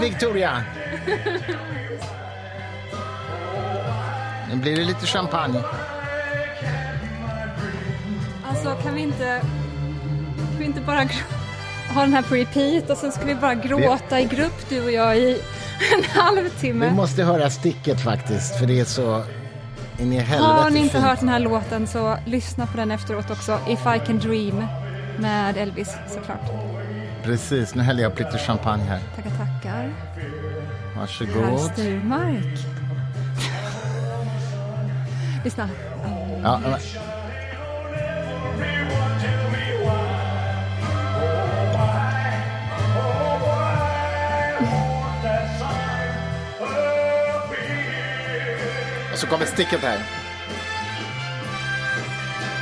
Victoria! Nu blir det lite champagne. Alltså kan vi inte, kan vi inte bara ha den här på repeat och sen ska vi bara gråta i grupp du och jag i en Vi halvtimme? måste höra sticket faktiskt, för det är så in i helvete Har ni inte fint. hört den här låten så lyssna på den efteråt också. If I can dream med Elvis såklart. Precis, nu häller jag upp lite champagne här. Tackar, tackar. Herr Varsågod. Sturmark. Lyssna. Ja, men- Och så kommer sticket här.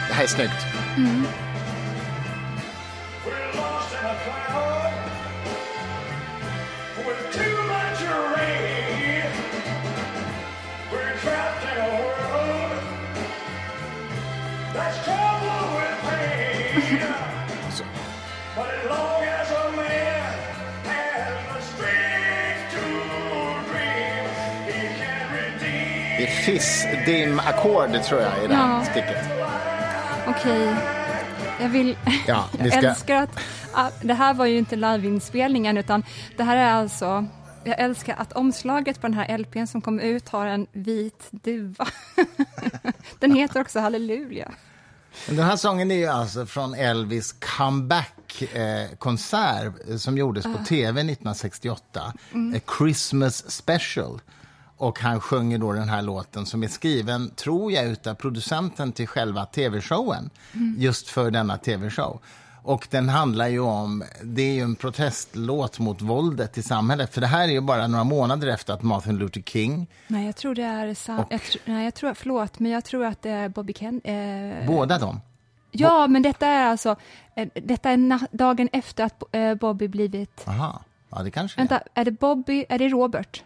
Det här är snyggt. Så. Det är fiss-dim-ackord tror jag i det här Ja. sticket. Okej. Jag vill... Ja, jag ska- älskar att... ah, det här var ju inte liveinspelningen utan det här är alltså... Jag älskar att omslaget på den här LPn som kom ut har en vit duva. den heter också Halleluja. Den här sången är ju alltså från Elvis comeback-konsert eh, som gjordes på tv 1968. A Christmas special. Och han sjunger då den här låten som är skriven, tror jag, utav producenten till själva tv-showen. Just för denna tv-show. Och den handlar ju om, det är ju en protestlåt mot våldet i samhället. För det här är ju bara några månader efter att Martin Luther King, Nej, jag tror det är... Sam... Och- Jag tr... Nej, jag tror... Förlåt, men jag tror att det är Bobby Ken... Eh... båda dem. Ja, men detta är alltså... Eh, detta är dagen efter att eh, Bobby blivit... Aha, ja det kanske det är. Vänta, är det Bobby? Är det Robert?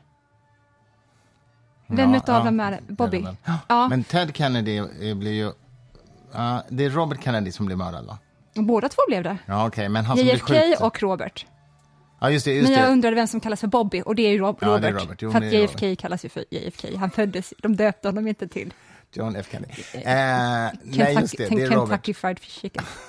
Vem Ja, utav ja, dem är det? Bobby? Ja. Men Ted Kennedy blir ju... ja, det är Robert Kennedy som blir mördad, va? Båda två blev det. Ja, okej, men han som blir JFK och Robert. Ja, just det. Just Men jag det. undrade vem som kallas för Bobby och det är ju Rob- Ja, det är Robert. Robert. Jo, för att JFK kallas ju för JFK. Han föddes, de döpte honom inte till John F. Kennedy. Eh, nej, just det. Det är Robert. Kentucky Fried Chicken.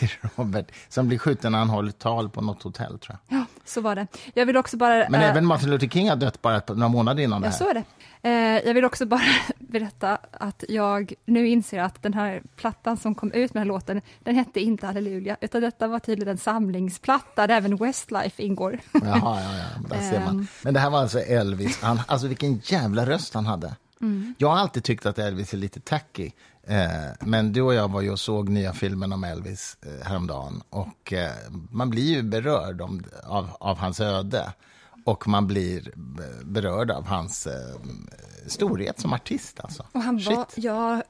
Det är Robert som blir skjuten när han håller tal på något hotell, tror jag. Ja, så var det. Jag vill också bara... Men eh, även Martin Luther King har dött bara några månader innan det Ja, här. så är det. Eh, jag vill också bara berätta att jag nu inser att den här plattan som kom ut med den här låten, den hette inte Halleluja, utan detta var tydligen en samlingsplatta där även Westlife ingår. Jaha, ja, ja, där ser man. Ehm. Men det här var alltså Elvis. Han, alltså vilken jävla röst han hade. Mm. Jag har alltid tyckt att Elvis är lite tacky. Eh, men du och jag var ju och såg nya filmen om Elvis eh, häromdagen. Och eh, man blir ju berörd om, av, av hans öde. Och man blir berörd av hans eh, storhet som artist. Alltså. Och han var, Shit. ja,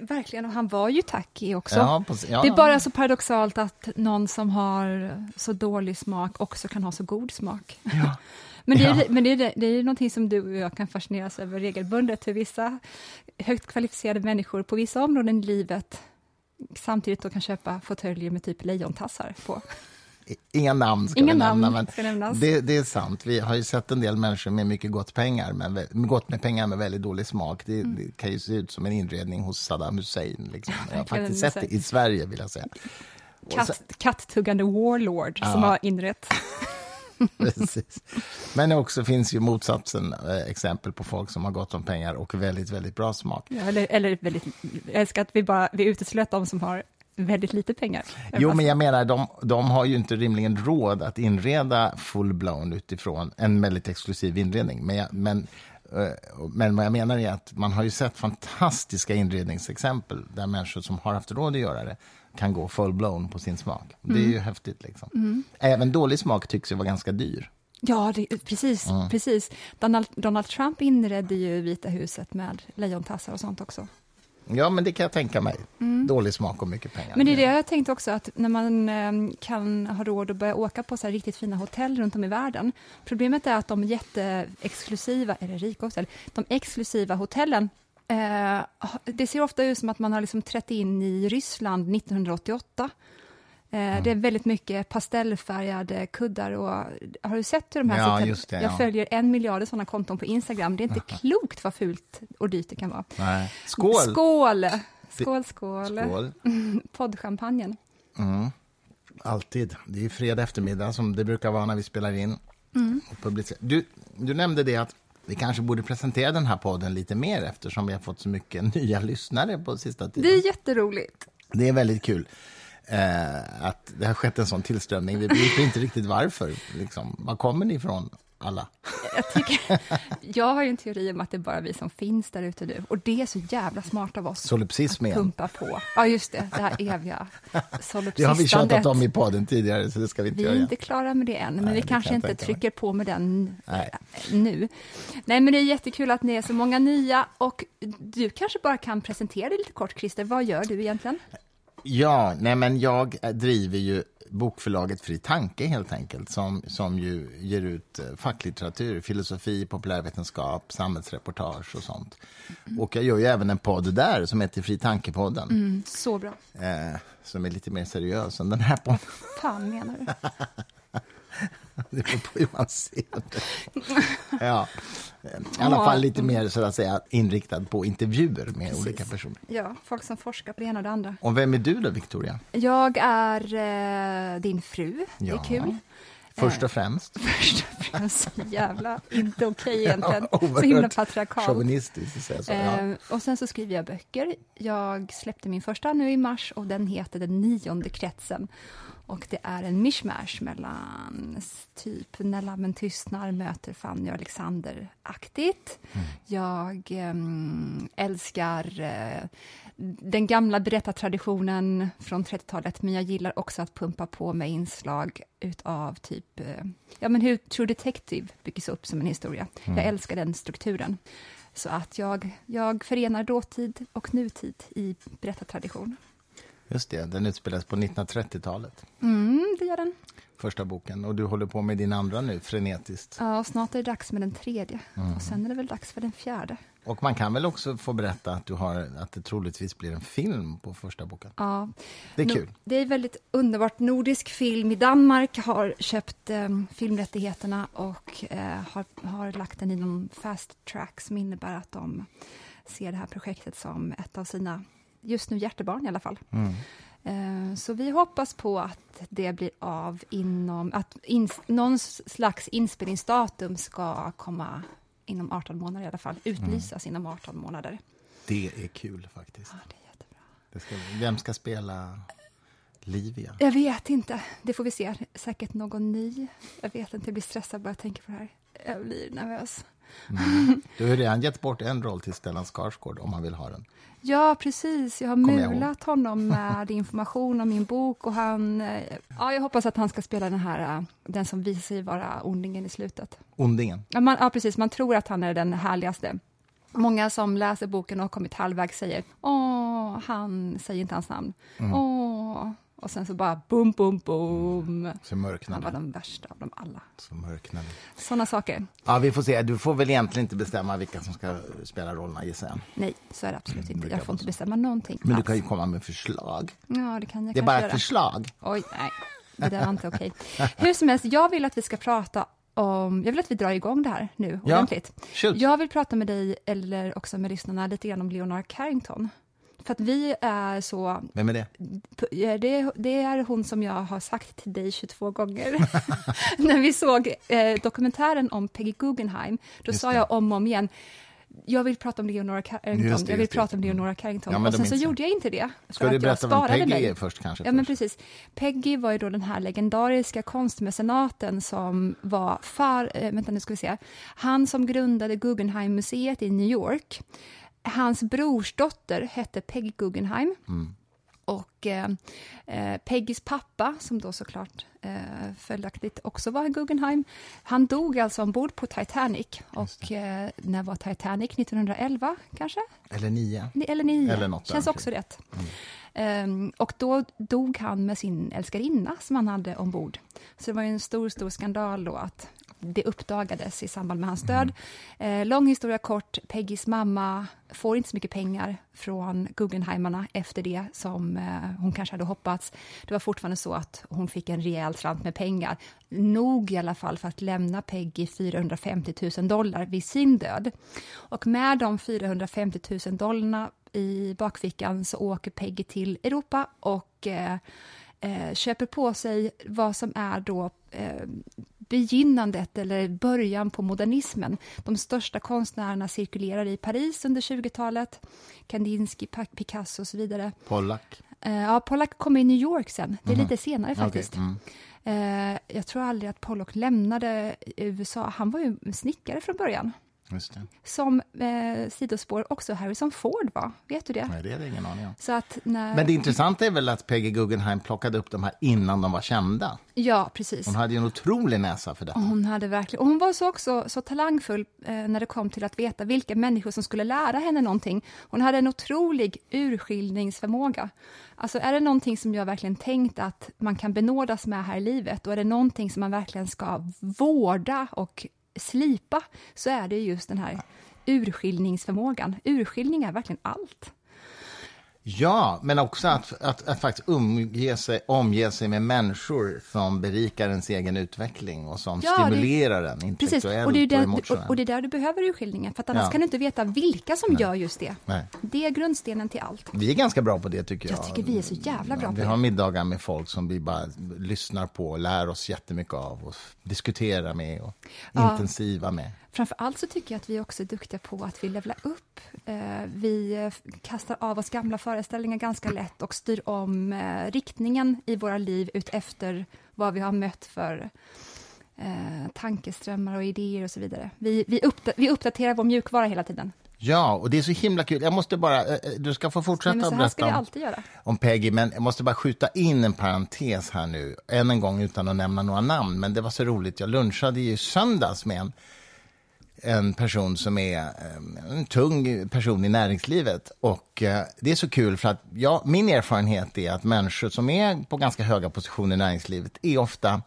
verkligen, och han var ju tacky också. Ja, precis. Ja, det är ja. bara så paradoxalt att någon som har så dålig smak också kan ha så god smak. Men, det är, Ja. men det, är, det är någonting som du och jag kan fascineras över regelbundet, hur vissa högt kvalificerade människor på vissa områden i livet samtidigt då kan köpa fåtöljer med typ lejontassar på. Inga namn ska Inga vi namn nämna, ska nämnas. det, det är sant. Vi har ju sett en del människor med mycket gott, pengar, men, gott med pengar med väldigt dålig smak. Det, det kan ju se ut som en inredning hos Saddam Hussein. Liksom. Jag har faktiskt sett det i Sverige, vill jag säga. Katt, katttuggande warlord som Ja. har inrett. Precis. Men det också finns ju motsatsen, eh, exempel på folk som har gott om pengar och väldigt, väldigt bra smak. Ja, eller, eller väldigt, jag älskar att vi bara vi uteslöt de som har väldigt lite pengar. Jo, men jag menar, de, de har ju inte rimligen råd att inreda full-blown utifrån en väldigt exklusiv inredning. Men, jag, men, eh, men vad jag menar är att man har ju sett fantastiska inredningsexempel där människor som har haft råd att göra det kan gå full-blown på sin smak. Det är ju häftigt. Liksom. Även dålig smak tycks ju vara ganska dyr. Ja, det, precis. Mm. precis. Donald, Donald Trump inredde ju Vita huset med lejontassar och sånt också. Ja, men det kan jag tänka mig. Dålig smak och mycket pengar. Men det är det jag tänkte också, att när man eh, kan ha råd att börja åka på så här riktigt fina hotell runt om i världen. Problemet är att de jätteexklusiva, eller rika hotell, de exklusiva hotellen Eh, det ser ofta ut som att man har liksom trätt in i Ryssland 1988. Eh, Mm. Det är väldigt mycket pastellfärgade kuddar och har du sett hur de här Ja, sitter? just det, Jag ja. följer en miljard sådana konton på Instagram. Det är inte klokt vad fult och dyrt det kan vara. Nej. Skål! Skål! Skål, skål. Skål. Poddchampagnen. Alltid. Det är fredag eftermiddag som det brukar vara när vi spelar in. Mm. Du, du nämnde det att vi kanske borde presentera den här podden lite mer eftersom vi har fått så mycket nya lyssnare på sista tiden. Det är jätteroligt. Det är väldigt kul eh, att det har skett en sån tillströmning. Vi begriper inte riktigt varför. Liksom. Var kommer ni ifrån, alla? Jag, tycker, jag har ju en teori om att det är bara vi som finns där ute nu. Och det är så jävla smart av oss. Solipsism att igen. pumpa på. Ja, just det. Det här eviga Det har vi solipsistandet. tjatat om i podden tidigare, så det ska vi inte Vi göra är igen. inte klara med det än, men Nej, vi kanske inte trycker på med den Nej. nu. Nej, men det är jättekul att ni är så många nya och du kanske bara kan presentera dig lite kort, Christer. Vad gör du egentligen? Ja, nej men jag driver ju bokförlaget Fri Tanke helt enkelt som, som ju ger ut eh, facklitteratur, filosofi, populärvetenskap, samhällsreportage och sånt. Och jag gör ju även en podd där som heter Fri Tanke-podden Mm, så bra. eh, som är lite mer seriös än den här podden. fan menar du? Det beror på hur man ser det. Ja. I alla fall lite mer så att säga inriktad på intervjuer med Precis. olika personer. Ja, folk som forskar på det ena och det andra. Och vem är du då, Victoria? Jag är eh, din fru. Det är Ja. kul. Först Eh. och främst. Först och främst, jävla inte okej egentligen. Ja, så himla patriarkalt. Chauvinistiskt att säga så. Ja. Eh, och sen så skriver jag böcker. Jag släppte min första nu i mars och den heter Den nionde kretsen. Och det är en mishmash mellan typ När lammen tystnar möter Fanny och Alexander-aktigt. Jag ehm, älskar eh, den gamla berättartraditionen från 30-talet men jag gillar också att pumpa på med inslag utav typ eh, ja, men hur True Detective byggs upp som en historia. Jag älskar den strukturen. Så att jag, jag förenar dåtid och nutid i berättartradition. Just det, den utspelas på 1930-talet. Mm, det gör den. Första boken. Och du håller på med din andra nu, frenetiskt. Ja, och snart är det dags med den tredje. Och sen är det väl dags för den fjärde. Och man kan väl också få berätta att, du har, att det troligtvis blir en film på första boken. Ja. Det är No- kul. Det är väldigt underbart. Nordisk film i Danmark har köpt eh, filmrättigheterna och eh, har, har lagt den i någon fast track som innebär att de ser det här projektet som ett av sina, just nu hjärtebarn i alla fall. Mm. Eh, Så vi hoppas på att det blir av inom, att ins, någon slags inspelningsdatum ska komma inom 18 månader i alla fall, utlysas inom 18 månader. Det är kul faktiskt. Ja, det är jättebra. Det ska, vem ska spela Livia? Jag vet inte, det får vi se. Säkert någon ny. Jag vet inte, jag blir stressad bara jag tänker på det här. Jag blir nervös. Du har redan gett bort en roll till Stellan Skarsgård om han vill ha den. Ja, precis. Jag har jag mulat honom med information om min bok och han... eh, Ja, jag hoppas att han ska spela den här, eh, den som visar sig vara ondingen i slutet. Ondingen. Ja, man, ja, precis. Man tror att han är den härligaste. Många som läser boken och har kommit halvvägs säger åh, han säger inte hans namn. Mm. Åh. Och sen så bara bum, bum, bum. Så Han var mörknade. den värsta av dem alla. Så mörknade. Sådana saker. Ja, vi får se. Du får väl egentligen inte bestämma vilka som ska spela rollerna, gissar jag. Nej, så är det absolut inte. brukar Jag får inte bestämma någonting. Men du kan ju komma med förslag. Ja, det kan jag Det är bara ett förslag. Oj, nej. Det där var inte okej. Hur som helst, jag vill att vi ska prata om... Jag vill att vi drar igång det här nu, Ja, ordentligt. shoot. Jag vill prata med dig, eller också med lyssnarna, lite grann om Leonard Carrington. För att vi är så... Vem är det? Det, det är hon som jag har sagt till dig 22 gånger. När vi såg eh, dokumentären om Peggy Guggenheim, då Just sa det. jag om och om igen, jag vill prata om Leonora Carrington, Just det, jag vill prata om det. Leonora Carrington. Ja, men och sen så gjorde jag inte det. Ska för du att jag berätta vem Peggy mig. är först kanske? Ja, men först? precis. Peggy var ju då den här legendariska konstmecenaten som var far... Äh, vänta, nu ska vi se. Han som grundade Guggenheim-museet i New York. Hans brorsdotter hette Peggy Guggenheim. Mm. Och eh, eh, Peggys pappa, som då såklart eh, följaktligt också var en Guggenheim, han dog alltså ombord på Titanic. Och eh, när var Titanic? 1911 kanske? Eller nio. Ni- Eller nio. Eller något Känns där också rätt. Ehm, och då dog han med sin älskarinna som han hade ombord. Så det var en stor, stor skandal då att det uppdagades i samband med hans död. Eh, lång historia kort, Peggys mamma får inte så mycket pengar från Guggenheimarna efter det som eh, hon kanske hade hoppats. Det var fortfarande så att hon fick en rejäl slant med pengar. Nog i alla fall för att lämna Peggy 450 000 dollar vid sin död. Och med de 450 000 dollarna i bakfickan så åker Peggy till Europa och eh, eh, köper på sig vad som är då eh, begynnandet eller början på modernismen. De största konstnärerna cirkulerar i Paris under 20-talet. Kandinsky, Picasso och så vidare. Pollack? Eh, ja, Pollack kommer i New York sen. Det är mm. lite senare faktiskt. Okay. Mm. Eh, jag tror aldrig att Pollock lämnade USA. Han var ju snickare från början. Som eh, sidospår också Harrison Ford var. Vet du det? Nej, det är det ingen aning om. Så att när... Men det intressanta är väl att Peggy Guggenheim plockade upp de här innan de var kända. Ja, precis. Hon hade ju en otrolig näsa för det. Hon hade verkligen. Och hon var så också så talangfull eh, när det kom till att veta vilka människor som skulle lära henne någonting. Hon hade en otrolig urskiljningsförmåga. Alltså är det någonting som jag verkligen tänkt att man kan benådas med här i livet, och är det någonting som man verkligen ska vårda och slipa så är det just den här urskiljningsförmågan. Urskiljning är verkligen allt. Ja, men också att, att, att faktiskt umge sig, omge sig med människor som berikar ens egen utveckling och som ja, stimulerar det, den intellektuellt och, det är den, och, och, det är där du behöver urskiljningen, för att annars ja. kan du inte veta vilka som Nej. gör just det. Nej. Det är grundstenen till allt. Vi är ganska bra på det, tycker jag. Jag tycker vi är så jävla bra ja, på vi det. har middagar med folk som vi bara lyssnar på och lär oss jättemycket av och diskuterar med och intensiva med. Framför allt så tycker jag att vi också är duktiga på att vi levlar upp. Eh, vi kastar av oss gamla föreställningar ganska lätt och styr om eh, riktningen i våra liv ut efter vad vi har mött för eh, tankeströmmar och idéer och så vidare. Vi, vi, vi uppdaterar vår mjukvara hela tiden. Ja, och det är så himla kul. Jag måste bara, du ska få fortsätta Nej, berätta om, om, Peggy, men jag måste bara skjuta in en parentes här nu, än en gång utan att nämna några namn. Men det var så roligt, jag lunchade i söndags med en en person som är ehm, en tung person i näringslivet. Och eh, Det är så kul, för att ja, min erfarenhet är att människor som är på ganska höga positioner i näringslivet är ofta,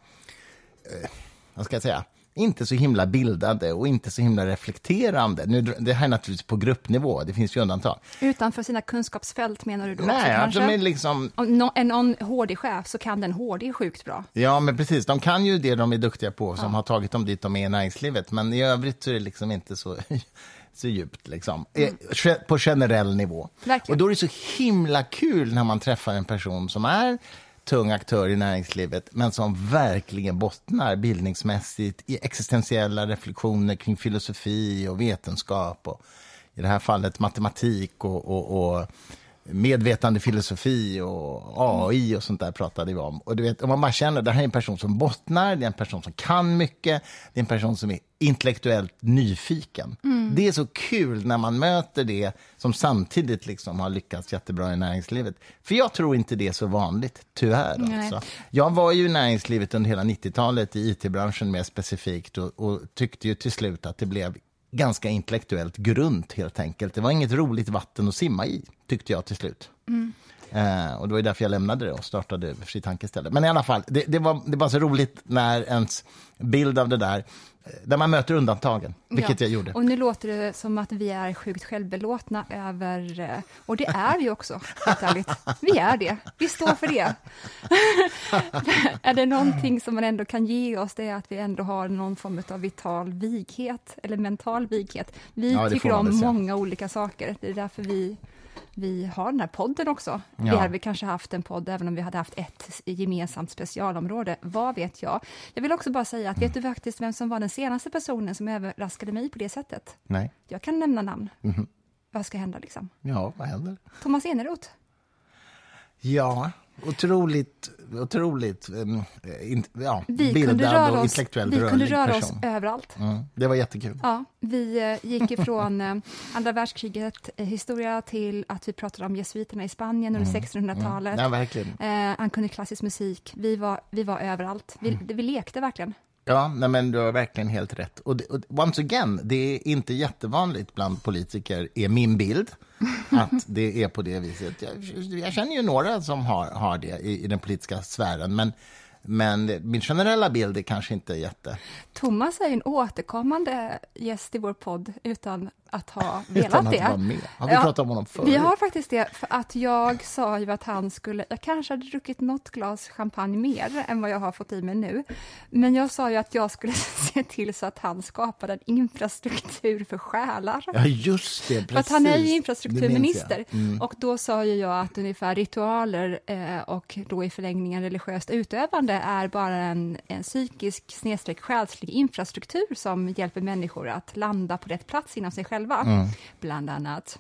eh, vad ska jag säga, inte så himla bildade och inte så himla reflekterande. Nu, det här är naturligtvis på gruppnivå, det finns ju undantag. Utanför sina kunskapsfält menar du då? Nej, också, kanske? De är liksom... Om en någon HD-chef så kan den HD sjukt bra. Ja, men precis. De kan ju det de är duktiga på som ja. har tagit dem dit de är i näringslivet. Men i övrigt så är det liksom inte så så djupt, liksom. Mm. på generell nivå. Verkligen. Och då är det så himla kul när man träffar en person som är tung aktör i näringslivet men som verkligen bottnar bildningsmässigt i existentiella reflektioner kring filosofi och vetenskap och i det här fallet matematik och, och, och medvetande filosofi och AI och sånt där pratade vi om. Och du vet, om man bara känner att det här är en person som bottnar, det är en person som kan mycket, det är en person som är intellektuellt nyfiken. Mm. Det är så kul när man möter det som samtidigt liksom har lyckats jättebra i näringslivet. För jag tror inte det är så vanligt, tyvärr. Alltså. Jag var ju i näringslivet under hela 90-talet, i it-branschen mer specifikt, och, och tyckte ju till slut att det blev ganska intellektuellt grunt helt enkelt. Det var inget roligt vatten att simma i, tyckte jag till slut. Mm. Eh, och det var därför jag lämnade det och startade Fri Tanke istället. Men i alla fall, det, det, var, det var så roligt när ens bild av det där där man möter undantagen, vilket ja. jag gjorde. Och nu låter det som att vi är sjukt självbelåtna över, eh, och det är vi också, helt ärligt. Vi är det, vi står för det. är det någonting som man ändå kan ge oss, det är att vi ändå har någon form av vital vighet, eller mental vighet. Vi ja, tycker om många olika saker, det är därför vi vi har den här podden också. Ja. Vi hade kanske haft en podd även om vi hade haft ett gemensamt specialområde. Vad vet jag? Jag vill också bara säga att mm. vet du faktiskt vem som var den senaste personen som överraskade mig på det sättet? Nej. Jag kan nämna namn. Mm. Vad ska hända liksom? Ja, vad händer? Thomas Eneroth. Ja, otroligt, otroligt in, ja, vi bildad och intellektuellt Vi kunde röra person. oss överallt. Mm, det var jättekul. Ja, vi uh, gick ifrån uh, andra världskriget uh, historia till att vi pratade om jesuiterna i Spanien under mm, 1600-talet. Mm, ja, verkligen. han kunde klassisk musik. Vi var, vi var överallt. Vi, mm. vi lekte verkligen. Ja, nej, men du har verkligen helt rätt. Och, det, och once again, det är inte jättevanligt bland politiker, är min bild, att det är på det viset. Jag, jag känner ju några som har, har det i, i den politiska sfären, men Men min generella bild är kanske inte jätte... Thomas är en återkommande gäst i vår podd utan att ha velat Utan att det. vara med. Har vi Ja, pratat om honom förut? Vi har faktiskt det, för att jag sa ju att han skulle, jag kanske hade druckit något glas champagne mer än vad jag har fått i mig nu. Men jag sa ju att jag skulle se till så att han skapade en infrastruktur för själar. Ja, just det. Precis. För att han är ju infrastrukturminister. Mm. Och då sa ju jag att ungefär ritualer eh, och då i förlängningen religiöst utövande är bara en, en psykisk snedstreck själslig infrastruktur som hjälper människor att landa på rätt plats inom sig själva, Mm. bland annat.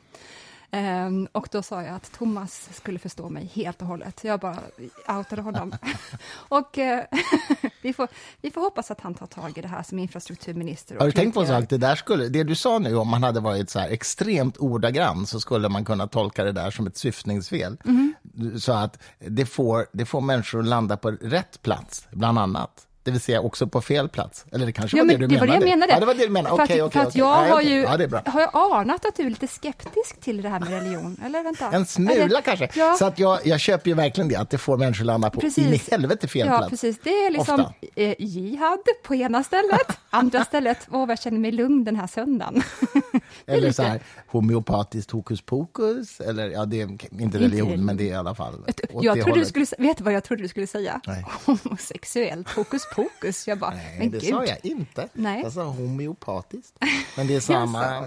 Ehm, och då sa jag att Thomas skulle förstå mig helt och hållet. Jag bara outade honom. och eh, vi, får, vi får hoppas att han tar tag i det här som infrastrukturminister. Har du tänkt på en sak? Det, där skulle, det du sa nu, om man hade varit så här extremt ordagrann så skulle man kunna tolka det där som ett syftningsfel. Mhm. Så att det får, det får människor att landa på rätt plats, bland annat. Det vill säga också på fel plats. Eller det kanske Ja, var det du det var det jag menade. Ja, det var det du menade. För att, okej, för att jag har ju Ja, har jag anat att du är lite skeptisk till det här med religion, eller vänta? En smula Eller- kanske. Ja, Så att jag, jag köper ju verkligen det, att det får människor att landa på Precis. in i helvete fel ja, plats. precis. Det är liksom eh, jihad på ena stället, andra stället, åh, vad jag känner mig lugn den här söndagen. Eller så här, homeopatiskt hokus pokus. Eller, ja, det är inte religion, men det är i alla fall Jag trodde du skulle, vet du vad jag trodde du skulle säga? Nej. Homosexuellt, hokus pokus. Jag bara, Nej, men det gud. sa jag inte. Nej. Jag sa homeopatiskt. Men det är samma eh,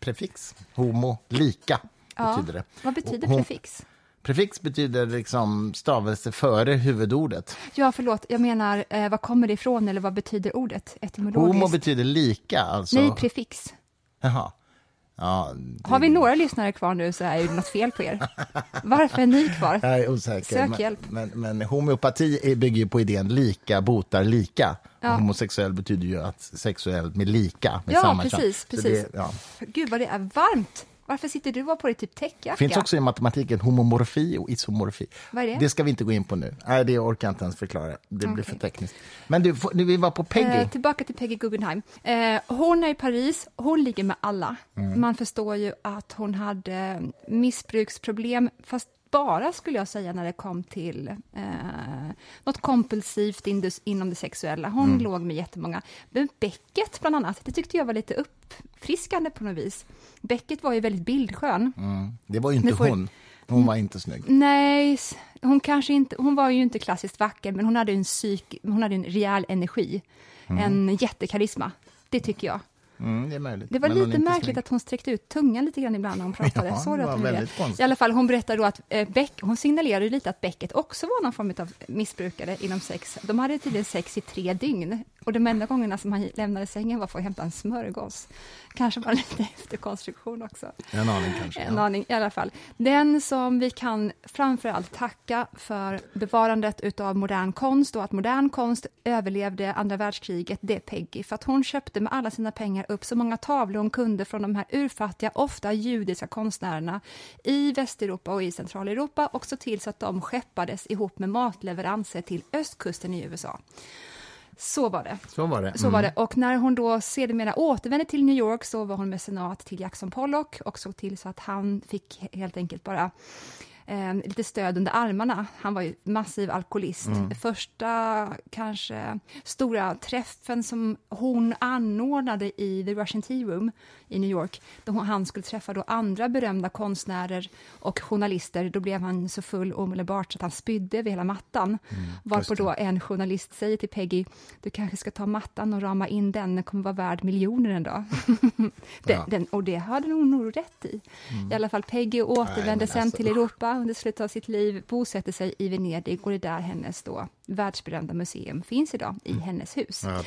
prefix. Homo, lika, Ja. betyder det. Vad betyder prefix? Prefix betyder liksom stavelse före huvudordet. Ja, förlåt, jag menar, eh, vad kommer det ifrån eller vad betyder ordet etymologiskt? Homo betyder lika, alltså. Nej, prefix. Jaha. Ja, det, Har vi några lyssnare kvar nu så är det något fel på er. Varför är ni kvar? Jag är osäker. Sök men, hjälp. Men, men homeopati bygger ju på idén lika botar lika. Ja. Homosexuell betyder ju att sexuellt med lika, med Ja, samma precis, precis. Det, ja. Gud vad det är varmt! Varför sitter du på dig typ täckjacka? finns också i matematiken homomorfi och isomorfi. Vad är det? Det ska vi inte gå in på nu. Nej, det orkar jag inte ens förklara. Det blir för tekniskt. Men du, nu, vi var på Peggy. Eh, tillbaka till Peggy Guggenheim. Eh, hon är i Paris, hon ligger med alla. Mm. Man förstår ju att hon hade missbruksproblem, fast bara skulle jag säga när det kom till eh, något kompulsivt indus, inom det sexuella. Hon Mm. låg med jättemånga. Men Becket bland annat, det tyckte jag var lite uppfriskande på något vis. Becket var ju väldigt bildskön. Mm. Det var ju inte får- hon. Hon var inte snygg. Nej, hon kanske inte, hon var ju inte klassiskt vacker, men hon hade en psyk, hon hade en rejäl energi. En jättekarisma, det tycker jag. Mm, det möjligt. Det var lite märkligt att hon sträckte ut tungan lite grann ibland när hon pratade. Ja, det att hon väldigt. I alla fall, hon berättade då att eh, Beck, hon signalerade lite att Becket också var någon form av missbrukare inom sex. De hade tydligen sex i tre dygn och de enda gångerna som han lämnade sängen var för att hämta en smörgås. Kanske var lite efterkonstruktion också. En aning kanske. En Ja. aning i alla fall. Den som vi kan framför allt tacka för bevarandet av modern konst och att modern konst överlevde andra världskriget, det är Peggy. För att hon köpte med alla sina pengar upp så många tavlor hon kunde från de här urfattiga, ofta judiska konstnärerna i Västeuropa och i Centraleuropa och så till så att de skeppades ihop med matleveranser till östkusten i USA. Så var det. Så var det. Så var det. Och när hon då sedermera återvände till New York så var hon mecenat till Jackson Pollock och såg till så att han fick helt enkelt bara eh, lite stöd under armarna. Han var ju massiv alkoholist. Första kanske stora träffen som hon anordnade i The Russian Tea Room i New York, då han skulle träffa då andra berömda konstnärer och journalister, då blev han så full omedelbart att han spydde över hela mattan. Varpå just det. då en journalist säger till Peggy, du kanske ska ta mattan och rama in den, den kommer vara värd miljoner en dag. den, Ja. Mm. den, och det hade hon nog rätt i. I alla fall Peggy återvände sen alltså, till Europa under slutet av sitt liv, bosätter sig i Venedig och det är där hennes då världsberömda museum finns idag, i hennes hus. Ja.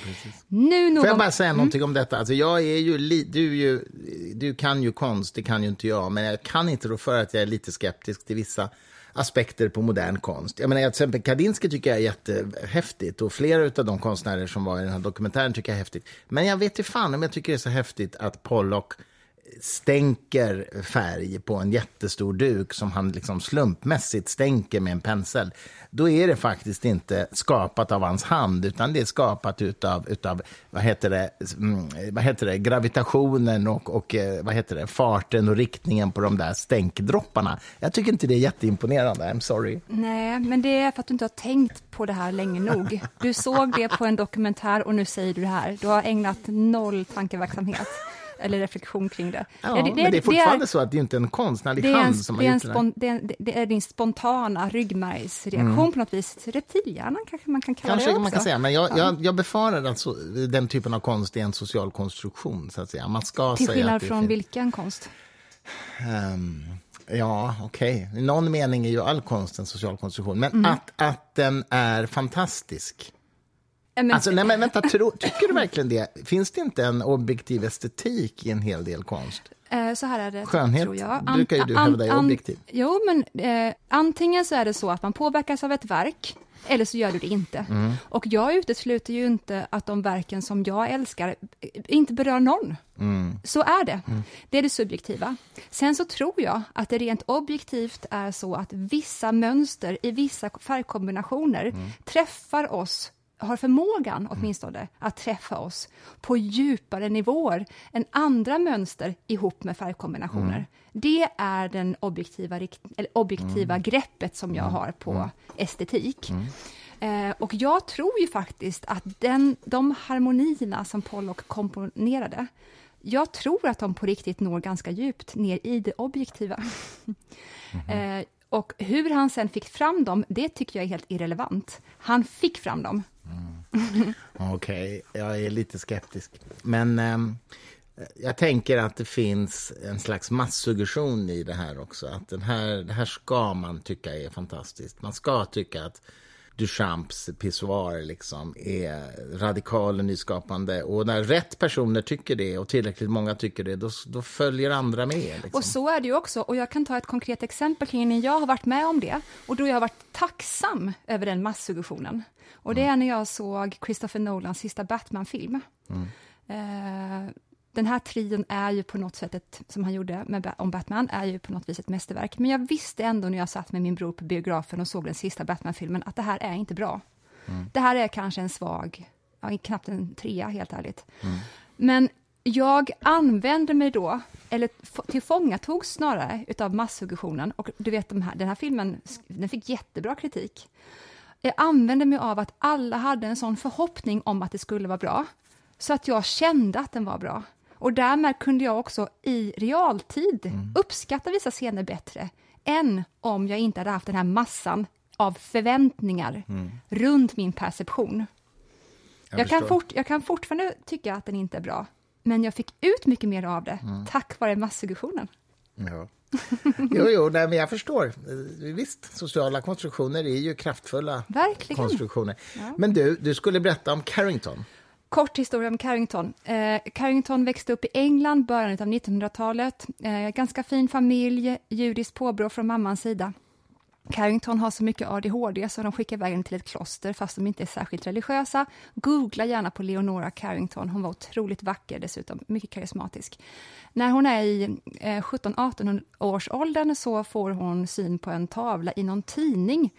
Nu någon... Får jag bara säga någonting om detta? Alltså jag är ju, li- du, ju, du kan ju konst, det kan ju inte jag, men jag kan inte rå för att jag är lite skeptisk till vissa aspekter på modern konst. Jag menar, till exempel Kandinsky tycker jag är jättehäftigt och flera av de konstnärer som var i den här dokumentären tycker jag är häftigt. Men jag vet inte fan om jag tycker det är så häftigt att Pollock stänker färg på en jättestor duk som han liksom slumpmässigt stänker med en pensel, då är det faktiskt inte skapat av hans hand, utan det är skapat utav, utav vad, heter det, mm, vad heter det, gravitationen och, och eh, vad heter det, farten och riktningen på de där stänkdropparna. Jag tycker inte det är jätteimponerande, I'm sorry. Nej, men det är för att du inte har tänkt på det här länge nog. Du såg det på en dokumentär och nu säger du det här. Du har ägnat noll tankeverksamhet eller reflektion kring det. Ja, det, det, men det är fortfarande det är, så att det inte är en konstnärlig hand en, som har gjort spon, det. Är, det är din spontana ryggmärgsreaktion mm. på något vis. Reptilhjärnan kanske man kan kalla kanske det också. man kan säga, men jag, jag, jag befarar att så, den typen av konst är en social konstruktion, så att säga. Man ska Till skillnad från vilken konst? Um, Ja, okej. Okay. I någon mening är ju all konst en social konstruktion. Men mm. att, att den är fantastisk men... Alltså, nej, men vänta, tro, tycker du verkligen det? Finns det inte en objektiv estetik i en hel del konst? Eh, så här är det, Skönhet tror jag. An, brukar ju du hävda är objektiv. Jo, men eh, antingen så är det så att man påverkas av ett verk, eller så gör du det inte. Mm. Och jag utesluter ju inte att de verken som jag älskar inte berör någon. Mm. Så är det. Mm. Det är det subjektiva. Sen så tror jag att det rent objektivt är så att vissa mönster i vissa färgkombinationer mm. träffar oss har förmågan åtminstone att träffa oss på djupare nivåer än andra mönster ihop med färgkombinationer. Mm. Det är den objektiva, objektiva mm. greppet som jag mm. har på mm. estetik. Mm. Eh, och jag tror ju faktiskt att den, de harmonierna som Pollock komponerade, jag tror att de på riktigt når ganska djupt ner i det objektiva. Mm-hmm. eh, och hur han sen fick fram dem, det tycker jag är helt irrelevant. Han fick fram dem. Okej, okay. jag är lite skeptisk. Men eh, jag tänker att det finns en slags massuggestion i det här också. Att den här, det här ska man tycka är fantastiskt. Man ska tycka att Duchamps pissoar liksom är radikal och nyskapande. Och när rätt personer tycker det och tillräckligt många tycker det, då, då följer andra med. Liksom. Och så är det ju också. Och jag kan ta ett konkret exempel kring när jag har varit med om det och då jag har varit tacksam över den massuggestionen. Och det är när jag såg Christopher Nolans sista Batman-film. Mm. Eh, den här trion är ju på något sätt, ett, som han gjorde med, om Batman, är ju på något vis ett mästerverk. Men jag visste ändå när jag satt med min bror på biografen och såg den sista Batman-filmen att det här är inte bra. Mm. Det här är kanske en svag, ja, knappt en trea helt ärligt. Mm. Men jag använde mig då, eller tillfångatogs snarare, utav massuggestionen. Och du vet, de här, den här filmen den fick jättebra kritik. Jag använde mig av att alla hade en sån förhoppning om att det skulle vara bra, så att jag kände att den var bra. Och därmed kunde jag också i realtid mm. uppskatta vissa scener bättre än om jag inte hade haft den här massan av förväntningar mm. runt min perception. Jag, jag kan, fort, jag kan fortfarande tycka att den inte är bra, men jag fick ut mycket mer av det mm. tack vare massuggestionen. Ja. Jo, jo nej, men jag förstår. Visst, sociala konstruktioner är ju kraftfulla Verkligen. konstruktioner. Ja. Men du, du skulle berätta om Carrington. Kort historia om Carrington. Eh, Carrington växte upp i England början av 1900-talet. Eh, ganska fin familj, judiskt påbrå från mammans sida. Carrington har så mycket ADHD så de skickar iväg till ett kloster fast de inte är särskilt religiösa. Googla gärna på Leonora Carrington, hon var otroligt vacker dessutom, mycket karismatisk. När hon är i eh, 17-18 års åldern så får hon syn på en tavla i någon tidning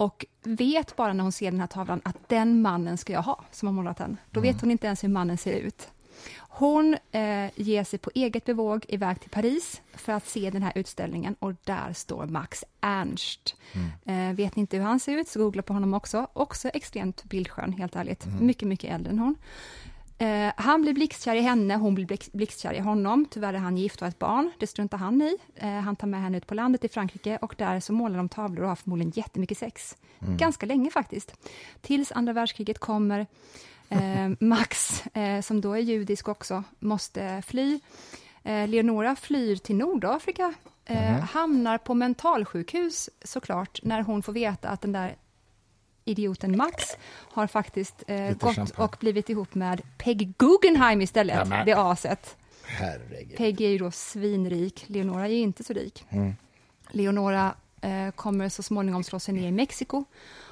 och vet bara när hon ser den här tavlan att den mannen ska jag ha, som har målat den. Då vet mm. hon inte ens hur mannen ser ut. Hon eh, ger sig på eget bevåg iväg till Paris för att se den här utställningen och där står Max Ernst. Mm. Eh, vet ni inte hur han ser ut, så googla på honom också. Också extremt bildskön, helt ärligt. Mm. Mycket, mycket äldre än hon. Eh, han blir blixtkär i henne, hon blir blixtkär i honom. Tyvärr är han gift och har ett barn, det struntar han i. Eh, han tar med henne ut på landet i Frankrike och där så målar de tavlor och har förmodligen jättemycket sex. Mm. Ganska länge faktiskt. Tills andra världskriget kommer. Eh, Max, eh, som då är judisk också, måste fly. Eh, Leonora flyr till Nordafrika, mm. hamnar på mentalsjukhus såklart, när hon får veta att den där idioten Max har faktiskt eh, gått champagne. och blivit ihop med Peg Guggenheim istället, ja, det aset. Herregud. Peg är ju då svinrik, Leonora är inte så rik. Mm. Leonora eh, kommer så småningom slå sig ner i Mexiko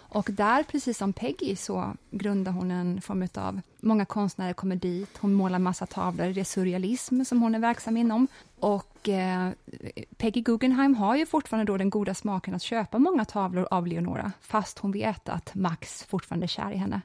och där, precis som Peggy, så grundar hon en form av... Många konstnärer kommer dit, hon målar massa tavlor, det är surrealism som hon är verksam inom. Och eh, Peggy Guggenheim har ju fortfarande då den goda smaken att köpa många tavlor av Leonora, fast hon vet att Max fortfarande är kär i henne.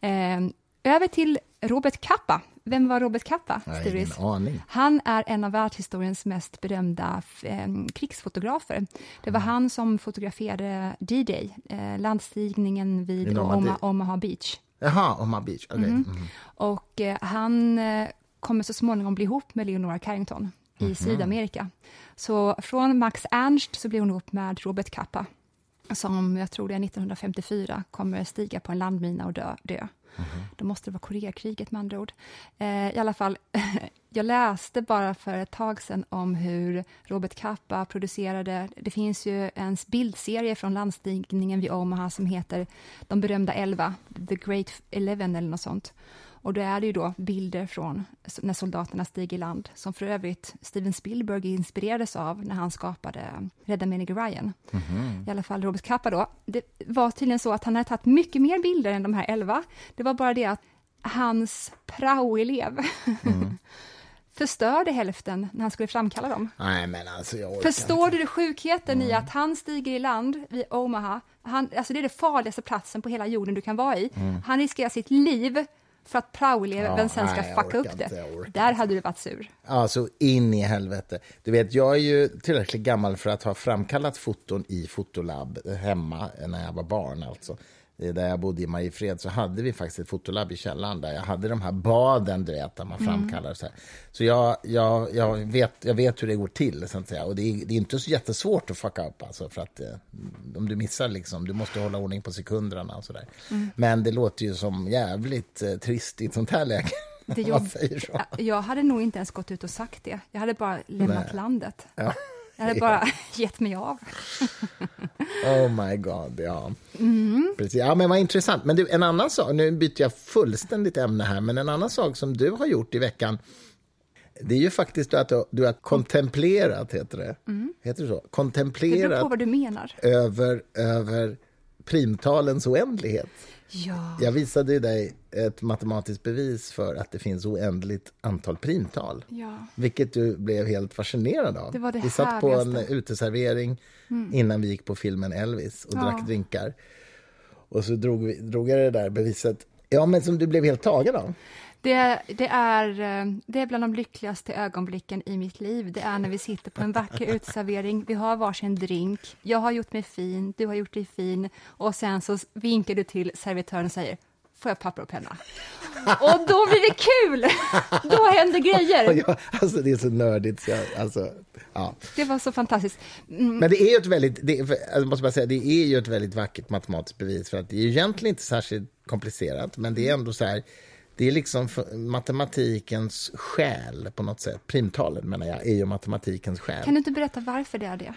Eh, över till Robert Capa. Vem var Robert Capa? Nej, ingen aning. Han är en av världshistoriens mest berömda eh, krigsfotografer. Det var mm. han som fotograferade D-Day, eh, landstigningen vid Oma, Omaha Beach. Jaha, Omaha Beach. Okay. Mm. Mm. Och eh, han eh, kommer så småningom bli ihop med Leonora Carrington i mm. Sydamerika. Så från Max Ernst så blir hon ihop med Robert Capa som jag tror det är 1954 kommer stiga på en landmina och dö. dö. Mm. Då måste det vara Koreakriget med andra ord. Eh, I alla fall, jag läste bara för ett tag sedan om hur Robert Capa producerade, det finns ju en bildserie från landstigningen vid Omaha som heter De berömda elva, The Great Eleven eller något sånt. Och då är det ju då bilder från när soldaterna stiger i land, som för övrigt Steven Spielberg inspirerades av när han skapade Rädda Menig Ryan. Mm -hmm. I alla fall Robert Capa då. Det var tydligen så att han hade tagit mycket mer bilder än de här elva. Det var bara det att hans praoelev mm. förstörde hälften när han skulle framkalla dem. Nej, men alltså jag Förstår inte. du sjukheten mm. i att han stiger i land vid Omaha, han, alltså det är den farligaste platsen på hela jorden du kan vara i. Mm. Han riskerar sitt liv för att praoeleven sen ska nej, fucka upp det. Där hade du varit sur. Ja, så in i helvete. Du vet, jag är ju tillräckligt gammal för att ha framkallat foton i fotolab hemma när jag var barn. Alltså. Eh, där jag bodde i Mariefred så hade vi faktiskt ett fotolabb i källaren där jag hade de här baden, du vet, där man mm. framkallar så här. Så jag, jag, jag, vet, jag vet hur det går till, så att säga. Och det är, det är inte så jättesvårt att fucka upp, alltså, för att eh, om du missar liksom, du måste hålla ordning på sekunderna och så där. Mm. Men det låter ju som jävligt eh, trist i ett sånt här läge. Det jobb... Jag hade nog inte ens gått ut och sagt det. Jag hade bara lämnat Nej. landet. Ja. Jag hade bara gett mig av. oh my god, ja. Mm. Precis. Ja, men vad intressant. Men du, en annan sak, nu byter jag fullständigt ämne här, men en annan sak som du har gjort i veckan, det är ju faktiskt att du, du har kontemplerat, heter det. Mm. Heter det så? Kontemplerat. Det beror på vad du menar. Över, över primtalens oändlighet. Ja. Jag visade dig ett matematiskt bevis för att det finns oändligt antal primtal. Ja. Vilket du blev helt fascinerad av. Det var det vi satt på en uteservering mm. innan vi gick på filmen Elvis och ja. drack drinkar. Och så drog, vi, drog jag det där beviset, ja, men som du blev helt tagen av. Det, det, är, eh, det är bland de lyckligaste ögonblicken i mitt liv. Det är när vi sitter på en vacker uteservering, vi har varsin drink, jag har gjort mig fin, du har gjort dig fin och sen så vinkar du till servitören och säger får jag papper och penna? Och då blir det kul! Då händer grejer. Alltså det är så nördigt. Så jag, alltså, ja. Det var så fantastiskt. Mm. Men det är ju ett väldigt, det, jag måste bara säga, det är ju ett väldigt vackert matematiskt bevis för att det är egentligen inte särskilt komplicerat, men det är ändå så här, det är liksom matematikens själ på något sätt. Primtalen menar jag, är ju matematikens själ. Kan du inte berätta varför det är det?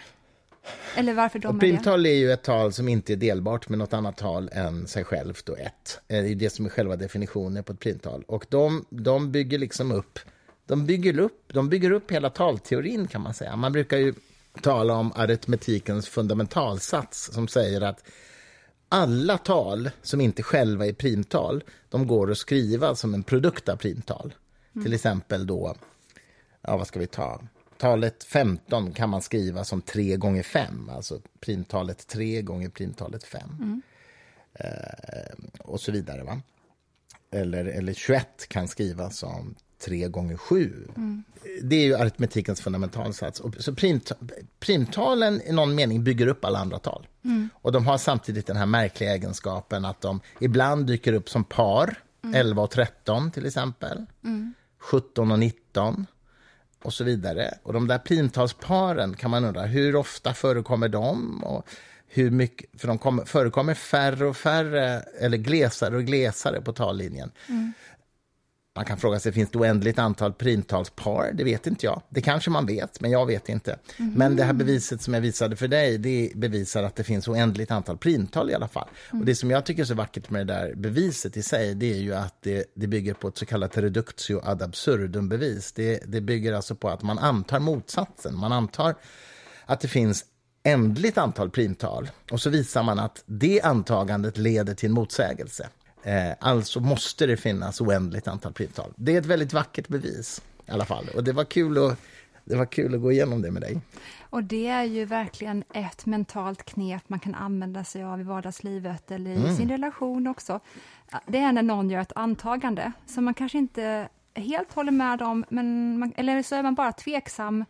Eller varför de och primtal är, är ju ett tal som inte är delbart med något annat tal än sig självt och ett. Det är det som är själva definitionen på ett primtal. Och de, de bygger liksom upp de bygger upp, de bygger upp hela talteorin kan man säga. Man brukar ju tala om aritmetikens fundamentalsats som säger att alla tal som inte själva är primtal, de går att skriva som en produkt av primtal. Mm. Till exempel då, ja vad ska vi ta? Talet 15 kan man skriva som 3 gånger 5, alltså primtalet 3 gånger primtalet 5. Mm. Eh, och så vidare. Va? Eller, eller 21 kan skrivas som 3 gånger 7. Mm. Det är ju aritmetikens fundamentalsats. Så primt, primtalen i någon mening bygger upp alla andra tal. Mm. Och de har samtidigt den här märkliga egenskapen att de ibland dyker upp som par. Mm. 11 och 13 till exempel. 17 mm. och 19 och så vidare. Och de där primtalsparen kan man undra, hur ofta förekommer de? Och hur mycket, för de kommer, förekommer färre och färre, eller glesare och glesare på tallinjen. Mm. Man kan fråga sig, finns det oändligt antal primtalspar? Det vet inte jag. Det kanske man vet, men jag vet inte. Mm. Men det här beviset som jag visade för dig, det bevisar att det finns oändligt antal primtal i alla fall. Mm. Och det som jag tycker är så vackert med det där beviset i sig, det är ju att det, det bygger på ett så kallat reductio ad absurdum-bevis. Det, det bygger alltså på att man antar motsatsen. Man antar att det finns oändligt antal primtal och så visar man att det antagandet leder till en motsägelse. Eh, alltså måste det finnas oändligt antal primtal. Det är ett väldigt vackert bevis i alla fall. Och det var kul att, det var kul att gå igenom det med dig. Och det är ju verkligen ett mentalt knep man kan använda sig av i vardagslivet eller i mm. sin relation också. Det är när någon gör ett antagande som man kanske inte helt håller med om, men man, eller så är man bara tveksam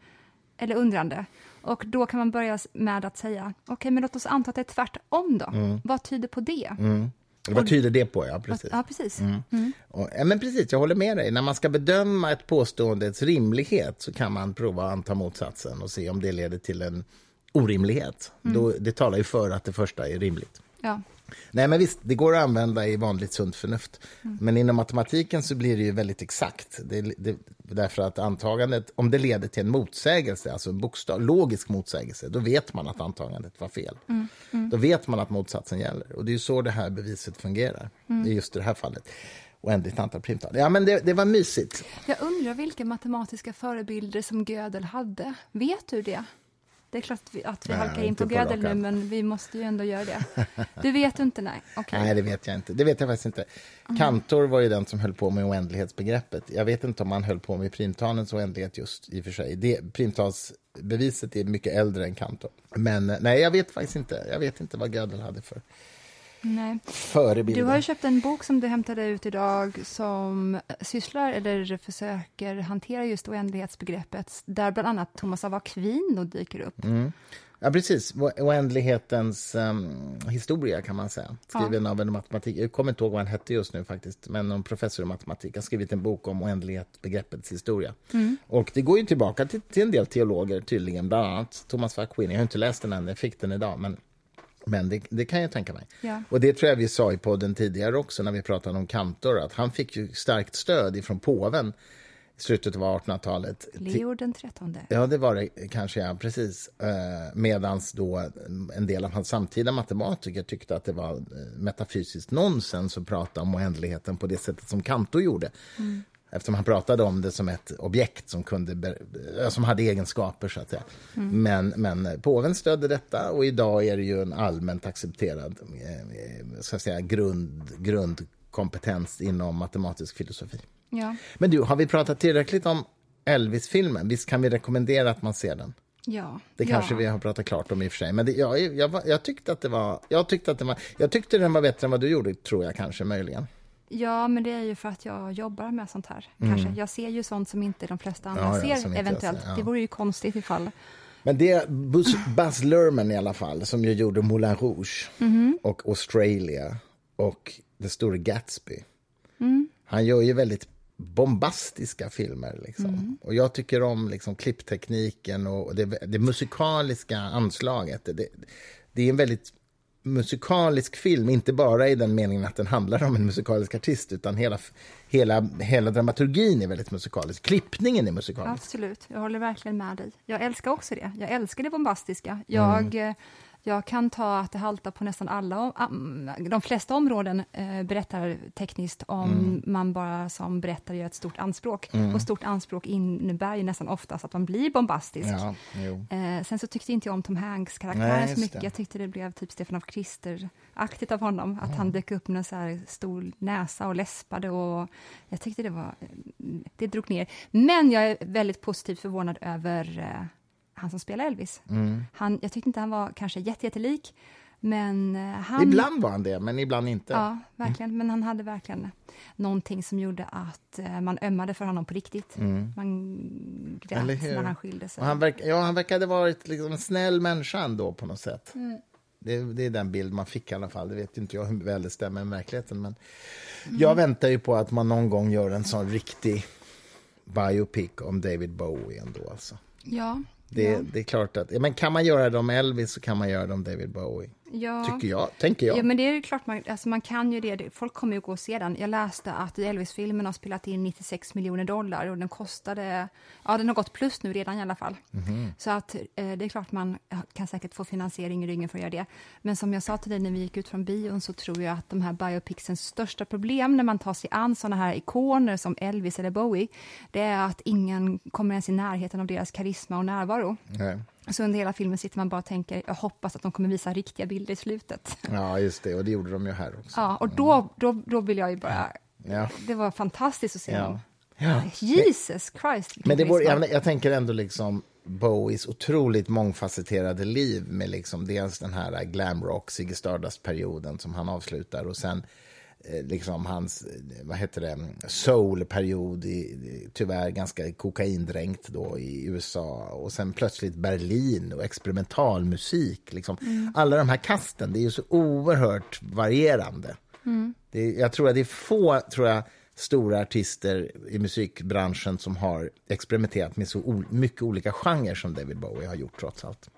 eller undrande. Och då kan man börja med att säga, okej, okay, men låt oss anta att det är tvärtom då. Mm. Vad tyder på det? Mm. Vad tyder det på? Ja, precis. Ja, precis. Mm. Mm. Och, ja, men precis, jag håller med dig. När man ska bedöma ett påståendets rimlighet så kan man prova att anta motsatsen och se om det leder till en orimlighet. Mm. Då, det talar ju för att det första är rimligt. Ja. Nej, men visst, det går att använda i vanligt sunt förnuft. Mm. Men inom matematiken så blir det ju väldigt exakt. Det, det, därför att antagandet, om det leder till en motsägelse, alltså en bokstav, logisk motsägelse, då vet man att antagandet var fel. Mm. Mm. Då vet man att motsatsen gäller. Och det är så det här beviset fungerar, mm. i just det här fallet oändligt antal primtal. Ja, men det, det, var mysigt. Jag undrar vilka matematiska förebilder som Gödel hade. Vet du det? Det är klart att vi, att vi nej, halkar in på, Gödel nu, men vi måste ju ändå göra det. Du vet inte? Nej, okay. nej det vet jag inte. Det vet jag faktiskt inte. Mm. Kantor var ju den som höll på med oändlighetsbegreppet. Jag vet inte om han höll på med primtalens oändlighet just i och för sig. Det, primtalsbeviset är mycket äldre än Kantor. Men nej, jag vet faktiskt inte. Jag vet inte vad Gödel hade för Nej. förebilder. Du har ju köpt en bok som du hämtade ut idag som sysslar eller försöker hantera just oändlighetsbegreppet där bland annat Thomas av Aquino dyker upp. Mm. Ja, precis. Oändlighetens um, historia, kan man säga. Skriven ja. av en matematik... Jag kommer inte ihåg vad han hette just nu, faktiskt. Men en professor i matematik har skrivit en bok om oändlighetsbegreppets historia. Mm. Och det går ju tillbaka till, till, en del teologer, tydligen. Bland annat Thomas av Aquino. Jag har inte läst den än, jag fick den idag. Men men det, det, kan jag tänka mig. Ja. Och det tror jag vi sa i podden tidigare också när vi pratade om Kantor, att han fick ju starkt stöd ifrån påven i slutet av 1800-talet. Leo den trettonde. Ja, det var det kanske, ja, precis. Eh, medans då en del av hans samtida matematiker tyckte att det var eh, metafysiskt nonsens att prata om oändligheten på det sättet som Kantor gjorde. Mm. Eftersom han pratade om det som ett objekt som, kunde, som hade egenskaper. så att säga. Mm. Men, men påven stödde detta och idag är det ju en allmänt accepterad eh, så att säga, grund, grundkompetens inom matematisk filosofi. Ja. Men du, har vi pratat tillräckligt om Elvis-filmen? Visst kan vi rekommendera att man ser den? Ja. Det kanske ja. vi har pratat klart om i och för sig. Men det, jag, jag, jag, tyckte att det var, jag tyckte att det var... Jag tyckte den var bättre än vad du gjorde, tror jag kanske möjligen. Ja, men det är ju för att jag jobbar med sånt här. Mm. Kanske. Jag ser ju sånt som inte de flesta andra ja, ja, ser, eventuellt. Ser, ja. Det vore ju konstigt ifall... Men det är Buzz, Buzz Lerman i alla fall, som ju gjorde Moulin Rouge mm. och Australia och Det store Gatsby. Mm. Han gör ju väldigt bombastiska filmer. Liksom. Mm. Och jag tycker om liksom, klipptekniken och det, det musikaliska anslaget. Det, det är en väldigt musikalisk film, inte bara i den meningen att den handlar om en musikalisk artist, utan hela, hela, hela dramaturgin är väldigt musikalisk. Klippningen är musikalisk. Absolut, jag håller verkligen med dig. Jag älskar också det. Jag älskar det bombastiska. Jag mm. Jag kan ta att det haltar på nästan alla, de flesta områden eh, berättar tekniskt om mm. man bara som berättare gör ett stort anspråk. Mm. Och stort anspråk innebär ju nästan oftast att man blir bombastisk. Ja, eh, sen så tyckte inte jag om Tom Hanks karaktär så mycket. Jag tyckte det blev typ Stefan af Krister-aktigt av honom. Att mm. han dök upp med en så här stor näsa och läspade och jag tyckte det var, det drog ner. Men jag är väldigt positivt förvånad över eh, han som spelar Elvis. Mm. Han, jag tyckte inte han var kanske jättejättelik, men eh, han... Ibland var han det, men ibland inte. Ja, verkligen. Mm. Men han hade verkligen någonting som gjorde att eh, man ömmade för honom på riktigt. Mm. Man grät när han skilde sig. Och han, verk, ja, han verkade varit liksom en snäll människa ändå på något sätt. Mm. Det, det, är den bild man fick i alla fall. Det vet inte jag hur väl det stämmer med verkligheten. Men mm. jag väntar ju på att man någon gång gör en sån riktig biopic om David Bowie ändå. Alltså. Ja, det, ja. det är klart att, men kan man göra det om Elvis så kan man göra det om David Bowie. Ja. Tycker jag, tänker jag. Ja, men det är ju klart, man, alltså man kan ju det. Folk kommer ju gå och se den. Jag läste att Elvis-filmen har spelat in 96 miljoner dollar och den kostade, ja den har gått plus nu redan i alla fall. Mm. Så att eh, det är klart man kan säkert få finansiering i ryggen för att göra det. Men som jag sa till dig när vi gick ut från bion så tror jag att de här biopixens största problem när man tar sig an sådana här ikoner som Elvis eller Bowie, det är att ingen kommer ens i närheten av deras karisma och närvaro. Nej. Så under hela filmen sitter man bara och tänker, jag hoppas att de kommer visa riktiga bilder i slutet. Ja, just det, och det gjorde de ju här också. Ja, och då, då, då vill jag ju bara... Ja. Det var fantastiskt att se Ja. dem. Ja. Jesus Christ, Men det vore, jag, jag tänker ändå liksom Bowies otroligt mångfacetterade liv med liksom dels den här glam rock, Ziggy Stardust-perioden som han avslutar och sen liksom hans, eh, vad heter det, soul-period, tyvärr ganska kokaindränkt då i USA och sen plötsligt Berlin och experimentalmusik. Liksom. Alla de här kasten, det är ju så oerhört varierande. Det är, jag tror att det är få tror jag, stora artister i musikbranschen som har experimenterat med så mycket olika genrer som David Bowie har gjort trots allt.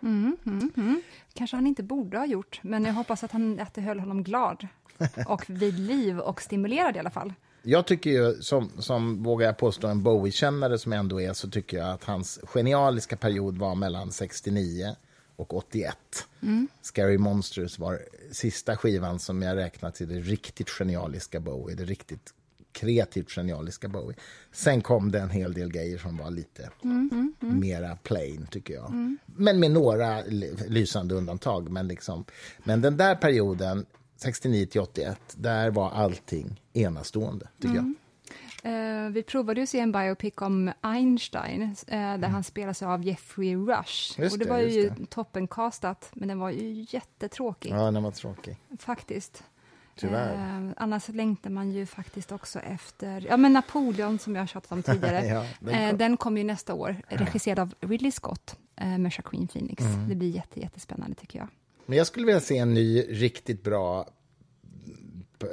Kanske han inte borde ha gjort, men jag hoppas att, han, att det höll honom glad och vid liv och stimulerad i alla fall. Jag tycker ju, som, som vågar jag påstå, en Bowie-kännare som jag ändå är, så tycker jag att hans genialiska period var mellan 69 och 81. Scary Monsters var sista skivan som jag räknar till det riktigt genialiska Bowie, det riktigt kreativt genialiska Bowie. Sen kom det en hel del grejer som var lite mera plain, tycker jag. Men med några ly- lysande undantag. Men, liksom, men den där perioden, 69 till 81, där var allting enastående, tycker jag. Eh, vi provade ju att se en biopic om Einstein, eh, där han spelas av Jeffrey Rush. Mm. Just och det det, var ju just toppencastat, men den var ju jättetråkig, Ja, den var tråkig. faktiskt. Tyvärr. Eh, annars längtar man ju faktiskt också efter ja, men Napoleon, som jag har tjatat om tidigare. Ja, den kom- den kommer ju nästa år, regisserad av Ridley Scott med Joaquin Phoenix. Mm. Det blir jätte, jättespännande, tycker jag. Men jag skulle vilja se en ny, riktigt bra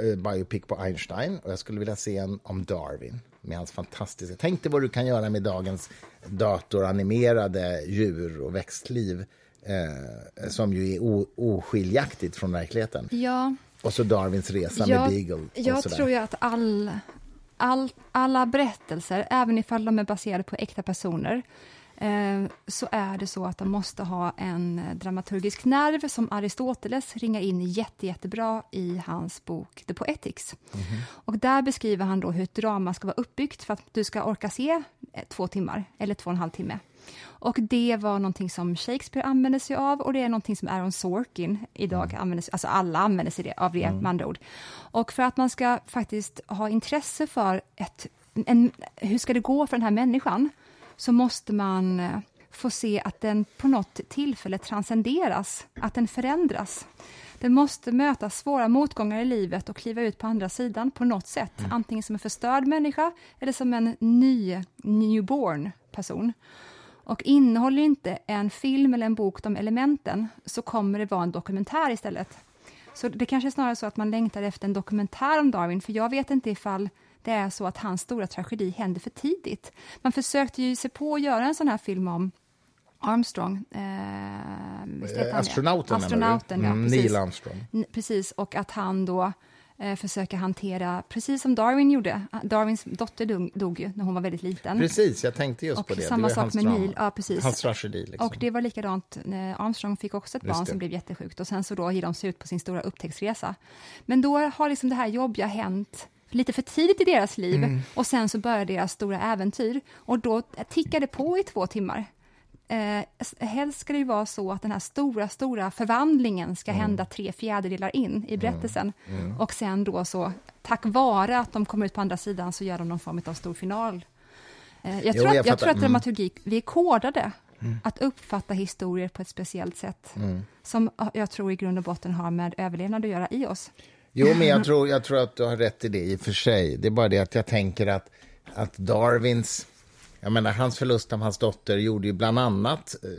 eh, biopic på Einstein och jag skulle vilja se en om Darwin med hans fantastiska... Tänk dig vad du kan göra med dagens datoranimerade djur och växtliv eh, som ju är o, oskiljaktigt från verkligheten. Ja, Och så Darwins resa med Beagle. Och jag sådär. tror ju att all, all, alla berättelser, även ifall de är baserade på äkta personer, så är det så att de måste ha en eh, dramaturgisk nerv som Aristoteles ringar in jätte, jättebra i hans bok The Poetics. Och där beskriver han då hur ett drama ska vara uppbyggt för att du ska orka se eh, två timmar eller två och en halv timme. Och det var någonting som Shakespeare använde sig av och det är någonting som Aaron Sorkin idag använder sig alltså alla använder sig av det med andra ord. Och för att man ska faktiskt ha intresse för ett, en, hur ska det gå för den här människan, så måste man eh, få se att den på något tillfälle transcenderas, att den förändras. Den måste möta svåra motgångar i livet och kliva ut på andra sidan på något sätt, antingen som en förstörd människa eller som en ny, newborn person. Och innehåller inte en film eller en bok de elementen så kommer det vara en dokumentär istället. Så det kanske är snarare så att man längtar efter en dokumentär om Darwin, för jag vet inte ifall det är så att hans stora tragedi hände för tidigt. Man försökte ju se på att göra en sån här film om Armstrong. Eh, han det? Astronauten, Astronauten, menar ja, du? Mm, precis. Neil Armstrong. Precis, och att han då eh, försöker hantera, precis som Darwin gjorde. Darwins dotter dog, dog ju när hon var väldigt liten. Precis, jag tänkte just Och på det. samma det sak med. Neil, ja, precis. Hans tragedi. Liksom. Och det var likadant, Armstrong fick också ett Just barn det. som blev jättesjukt och sen så då ger de sig ut på sin stora upptäcktsresa. Men då har liksom det här jobbiga hänt lite för tidigt i deras liv Mm. och sen så börjar deras stora äventyr och då tickar det på i två timmar. Eh, helst ska det vara så att den här stora, stora förvandlingen ska Mm. hända tre fjärdedelar in i berättelsen. Och sen då så, tack vare att de kommer ut på andra sidan, så gör de någon form av stor final. Eh, jag, Jo, tror att, jag jag, tror att Mm. dramaturgi, vi är kodade att uppfatta historier på ett speciellt sätt, Mm. som jag tror i grund och botten har med överlevnad att göra i oss. Jo, men jag tror, jag tror att du har rätt i det i och för sig. Det är bara det att jag tänker att, att Darwins... Jag menar, hans förlust av hans dotter gjorde ju bland annat eh,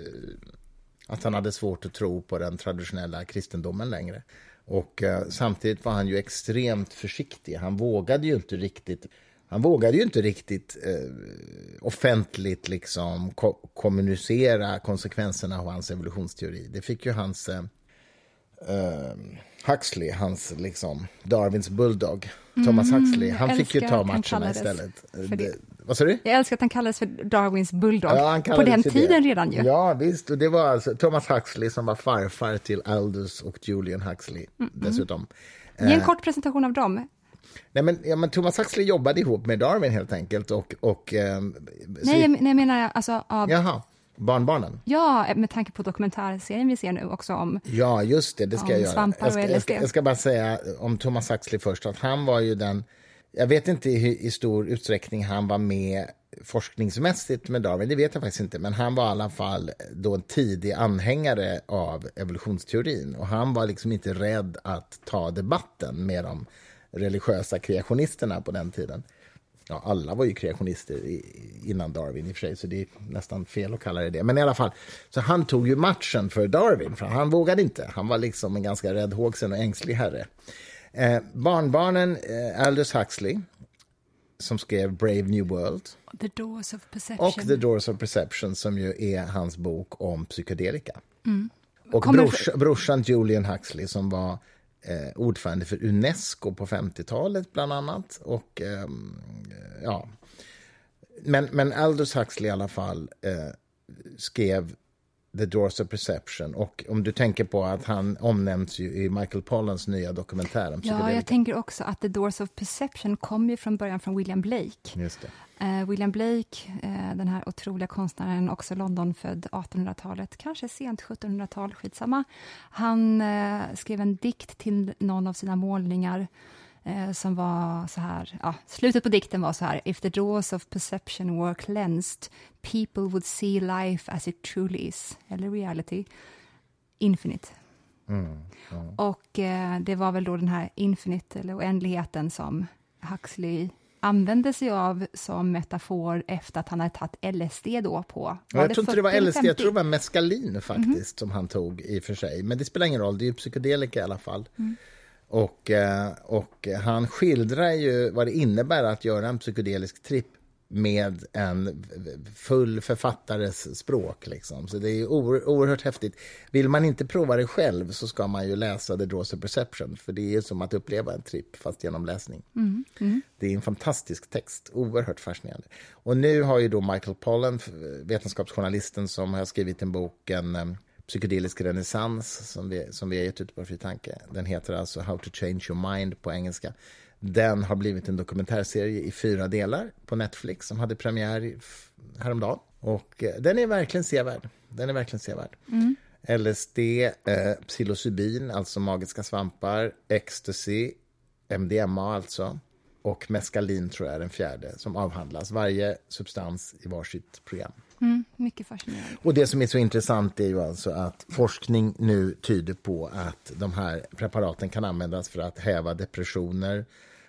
att han hade svårt att tro på den traditionella kristendomen längre. Och eh, samtidigt var han ju extremt försiktig. Han vågade ju inte riktigt... Han vågade ju inte riktigt eh, offentligt liksom ko- kommunicera konsekvenserna av hans evolutionsteori. Det fick ju hans... Eh, Huxley, hans liksom Darwins bulldog, Thomas Huxley, han fick ju ta matcherna istället. det. vad sa du? Jag älskar att han kallades för Darwins bulldog, Ja, på den tiden det. redan ju. Ja, visst. Och det var alltså Thomas Huxley som var farfar till Aldous och Julian Huxley dessutom. Ge en kort presentation av dem. Nej, men, ja, men Thomas Huxley jobbade ihop med Darwin helt enkelt. Och, och, ehm, så- Nej, jag, nej, jag menar alltså av... Jaha. Barnbarnen? Ja, med tanke på dokumentärserien vi ser nu också om Ja, just det, det ska jag göra. Jag ska, jag, ska, jag ska bara säga om Thomas Huxley först, att han var ju den... Jag vet inte i, i stor utsträckning han var med forskningsmässigt med Darwin, det vet jag faktiskt inte, men han var i alla fall då en tidig anhängare av evolutionsteorin och han var liksom inte rädd att ta debatten med de religiösa kreationisterna på den tiden. Ja, alla var ju kreationister innan Darwin i och för sig, så det är nästan fel att kalla det det. Men i alla fall, så han tog ju matchen för Darwin, för han vågade inte. Han var liksom en ganska räddhågsen och ängslig herre. Eh, barnbarnen eh, Aldous Huxley, som skrev Brave New World, The Doors of Perception. och The Doors of Perception, som ju är hans bok om psykedelika. Och Kommer brors, brorsan Julian Huxley, som var eh, ordförande för Unesco på 50-talet, bland annat. Och, ehm, ja. men, men Aldous Huxley i alla fall eh, skrev The Doors of Perception. Och om du tänker på att han omnämns ju i Michael Pollans nya dokumentär om Ja, jag tänker också att The Doors of Perception kom ju från början från William Blake. Just det. Eh, William Blake, eh, den här otroliga konstnären, också Londonfödd 1800-talet, kanske sent 1700-tal, skitsamma. Han eh, skrev en dikt till någon av sina målningar som var så här, ja, slutet på dikten var så här, If the doors of perception were cleansed, people would see life as it truly is, eller reality, infinite. Och eh, det var väl då den här infinite, eller oändligheten, som Huxley använde sig av som metafor efter att han hade tagit LSD då på... Ja, jag tror inte det var 40 eller LSD, jag 50? tror det var meskalin faktiskt som han tog i och för sig. Men det spelar ingen roll, det är ju psykedelika i alla fall. Och, eh, och han skildrar ju vad det innebär att göra en psykedelisk tripp med en full författares språk. Liksom. Så det är oer, oerhört häftigt. Vill man inte prova det själv så ska man ju läsa The Draws of Perception för det är som att uppleva en tripp fast genom läsning. Det är en fantastisk text, oerhört fascinerande. Och nu har ju då Michael Pollan, vetenskapsjournalisten som har skrivit en bok, en um, psykedelisk renässans som vi, som vi har gett ut på Fri Tanke. Den heter alltså How to change your mind på engelska. Den har blivit en dokumentärserie i fyra delar på Netflix som hade premiär häromdagen. Och eh, den är verkligen sevärd. Den är verkligen sevärd. LSD, eh, psilocybin, alltså magiska svampar, ecstasy, MDMA alltså, och meskalin tror jag är den fjärde som avhandlas. Varje substans i varsitt program. Mm, mycket fascinerande. Och det som är så intressant är ju alltså att forskning nu tyder på att de här preparaten kan användas för att häva depressioner,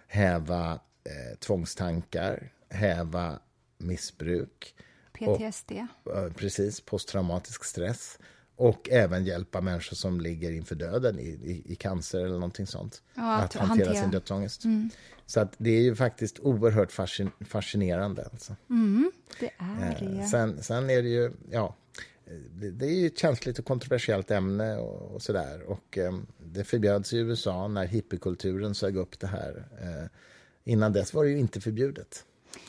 häva eh, tvångstankar, häva missbruk, PTSD. eh, precis, posttraumatisk stress och även hjälpa människor som ligger inför döden i, i, i cancer eller någonting sånt. Ja, att att hantera, hantera. Mm. sin dödsångest. Så att det är ju faktiskt oerhört fascin fascinerande. Alltså. Det är Eh, det. Sen, sen är det ju, ja, eh, det, det är ju ett känsligt och kontroversiellt ämne och, och sådär. Och eh, det förbjöds i USA när hippiekulturen sög upp det här. Eh, innan dess var det ju inte förbjudet.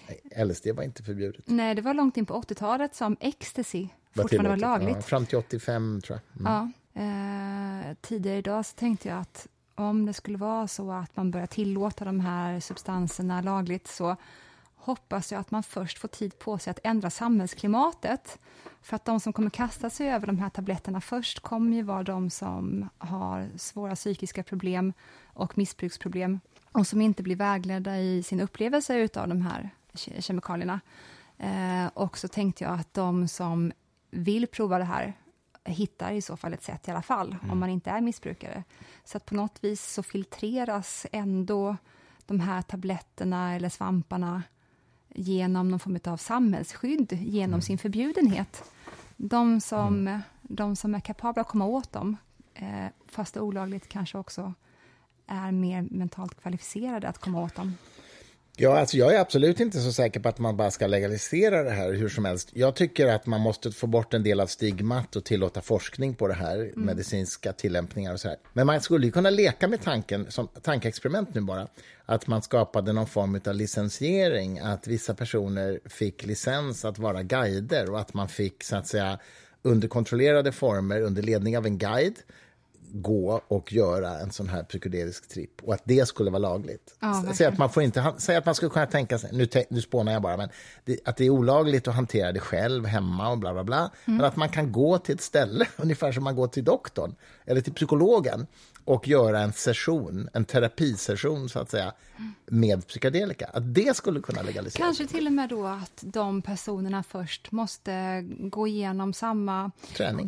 Nej, LSD var inte förbjudet. Nej, det var långt in på 80-talet som ecstasy Var fortfarande var lagligt. Ja, fram till 85 tror jag. Mm. Ja. Eh, tidigare idag så tänkte jag att om det skulle vara så att man börjar tillåta de här substanserna lagligt så hoppas jag att man först får tid på sig att ändra samhällsklimatet. För att de som kommer kasta sig över de här tabletterna först kommer ju vara de som har svåra psykiska problem och missbruksproblem och som inte blir vägledda i sin upplevelse av de här ke- kemikalierna. Eh, och så tänkte jag att de som vill prova det här hittar i så fall ett sätt i alla fall, om man inte är missbrukare. Så att på något vis så filtreras ändå de här tabletterna eller svamparna genom någon form av samhällsskydd, genom sin förbjudenhet. De som, de som är kapabla att komma åt dem, eh, fast olagligt, kanske också är mer mentalt kvalificerade att komma åt dem. Ja, alltså jag är absolut inte så säker på att man bara ska legalisera det här hur som helst. Jag tycker att man måste få bort en del av stigmat och tillåta forskning på det här, medicinska tillämpningar och så här. Men man skulle ju kunna leka med tanken, som tankeexperiment nu bara, att man skapade någon form av licensiering, att vissa personer fick licens att vara guider och att man fick så att säga under kontrollerade former, under ledning av en guide, gå och göra en sån här psykedelisk tripp och att det skulle vara lagligt. Ja, Säg att man får inte, säg att man skulle kunna tänka sig, nu, te- nu spånar jag bara, men det, att det är olagligt att hantera det själv hemma och bla bla bla. Men att man kan gå till ett ställe, ungefär som man går till doktorn eller till psykologen och göra en session, en terapisession så att säga, med psykedelika. Att det skulle kunna legaliseras. Kanske till och med då att de personerna först måste gå igenom samma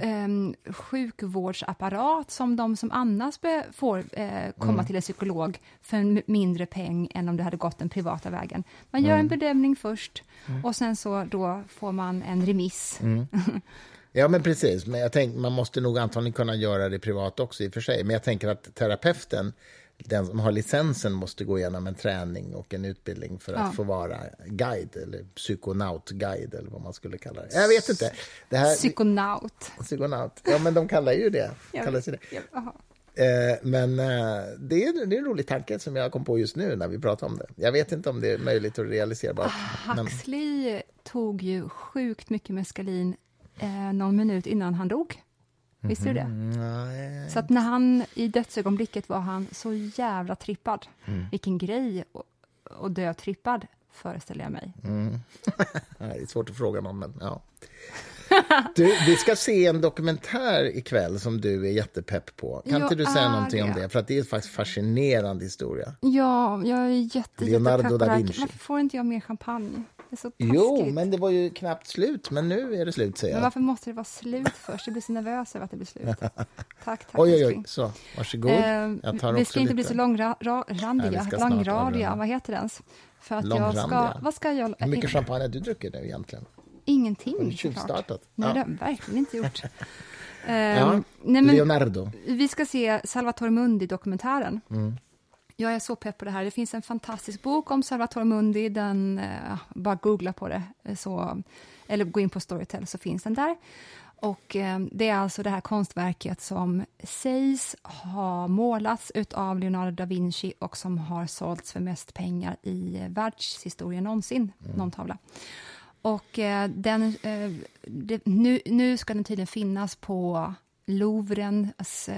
ehm, sjukvårdsapparat som de som annars får eh, komma Mm. till en psykolog för en mindre peng än om det hade gått den privata vägen. Man gör en Mm. bedömning först och sen så då får man en remiss. Ja, men precis. Men jag tänk, man måste nog antagligen kunna göra det privat också i och för sig. Men jag tänker att terapeuten, den som har licensen, måste gå igenom en träning och en utbildning för att Ja. få vara guide eller psykonautguide eller vad man skulle kalla det. Jag vet inte. Det här, Psykonaut. psykonaut. Ja, men de kallar ju det. Jag sig det. jag-. Eh, men eh, det, är, det är en rolig tanke som jag kom på just nu när vi pratar om det. Jag vet inte om det är möjligt att realisera. Men, Huxley tog ju sjukt mycket meskalin eh, någon minut innan han dog. Visste du det? nej. Så att när han i dödsögonblicket var han så jävla trippad. Mm. Vilken grej att- dö trippad, föreställer jag mig. Mm. Det är svårt att fråga någon, men ja. Du, vi ska se en dokumentär ikväll som du är jättepepp på. Kan Jag inte du säga någonting om det. det? För att det är faktiskt fascinerande historia. Ja, jag är jätte, Leonardo jättepepp da det. Vinci. Varför får inte jag mer champagne? Det är så taskigt. Jo, men det var ju knappt slut, men nu är det slut, säger Men jag. varför måste det vara slut först? Jag blir så nervös över att det blir slut. Tack, tack Oj, oj, oj. Så, varsågod. Eh, jag tar vi ska inte lite. bli så långrandiga, långradiga, vad heter det ens? För att jag ska, vad ska jag... Hur mycket champagne har du druckit nu egentligen? Ingenting. Har du såklart. tjuvstartat? Nej, Ja. det har jag verkligen inte gjort. Ja. Ehm, nej, men Leonardo. vi ska se Salvatore Mundi-dokumentären. Mm. Jag är så pepp på det här. Det finns en fantastisk bok om Salvatore Mundi. Den, eh, bara googla på det, eh, så, eller gå in på Storytel så finns den där. Och eh, Det är alltså det här konstverket som sägs ha målats av Leonardo da Vinci och som har sålts för mest pengar i eh, världshistorien någonsin, någon tavla. Och eh, den, eh, det, nu, nu ska den tydligen finnas på Louvrens,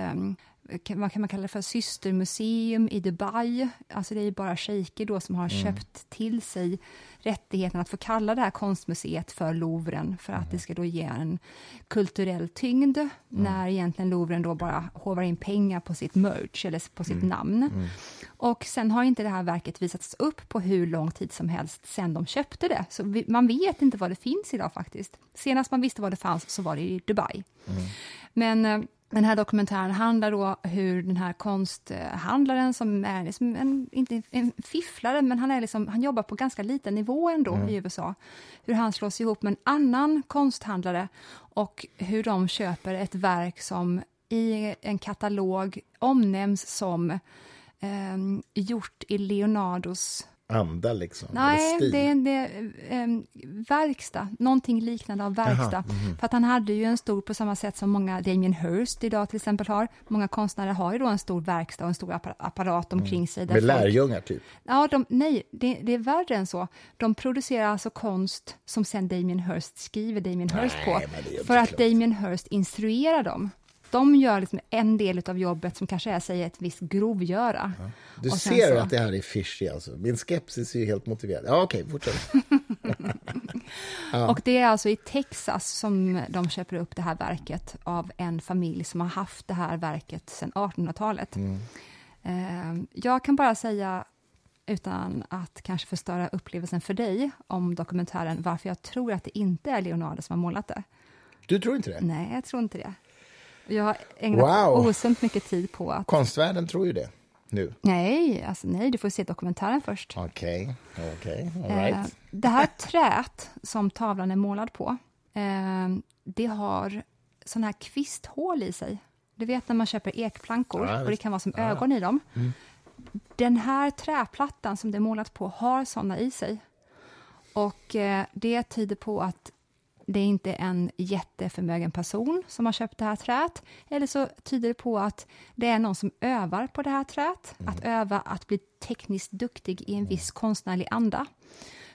vad kan man kalla det för, systermuseum i Dubai. Alltså det är ju bara shejker då som har köpt till sig rättigheten att få kalla det här konstmuseet för Louvren för att det ska då ge en kulturell tyngd när egentligen Louvren då bara hovar in pengar på sitt merch eller på sitt namn. Och sen har inte det här verket visats upp på hur lång tid som helst sen de köpte det. Så vi, man vet inte vad det finns idag faktiskt. Senast man visste vad det fanns så var det i Dubai. Men eh, den här dokumentären handlar då hur den här konsthandlaren som är liksom en, inte en fifflare, men han, är liksom, han jobbar på ganska liten nivå ändå i USA. Hur han slås ihop med en annan konsthandlare och hur de köper ett verk som i en katalog omnämns som eh, gjort i Leonardos Anda, liksom. Nej, det är en em, verkstad, någonting liknande av verkstad. mhm. För att han hade ju en stor, på samma sätt som många Damien Hirst idag till exempel har, många konstnärer har ju då en stor verkstad och en stor appar- apparat omkring sig. Mm. Med lärjungar, typ. Ja, de, nej, det, det är värre än så. De producerar alltså konst som sen Damien Hirst skriver Damien Hirst Nej, på, för att klokt. Damien Hirst instruerar dem. De gör liksom en del av jobbet som kanske är säg, ett visst grovgöra. Du Och sen ser så- att det här är fishy, alltså. Min skepsis är ju helt motiverad. Ja, okej, fortsätt. Och det är alltså i Texas som de köper upp det här verket av en familj som har haft det här verket sedan 1800-talet. Eh, Jag kan bara säga, utan att kanske förstöra upplevelsen för dig, om dokumentären, varför jag tror att det inte är Leonardo som har målat det. Du tror inte det? Nej, jag tror inte det. Jag har ägnat Wow. osunt mycket tid på att... Konstvärlden tror ju det nu. Nej, alltså nej, du får se dokumentären först. Okej, okej, all Eh, right. Det här träet som tavlan är målad på, eh, det har såna här kvisthål i sig. Du vet när man köper ekplankor Ja, och det kan vara som ögon i dem. Den här träplattan som det är målat på har såna i sig. Och eh, det tyder på att det är inte en jätteförmögen person som har köpt det här träet. Eller så tyder det på att det är någon som övar på det här träet. Att öva att bli tekniskt duktig i en viss konstnärlig anda.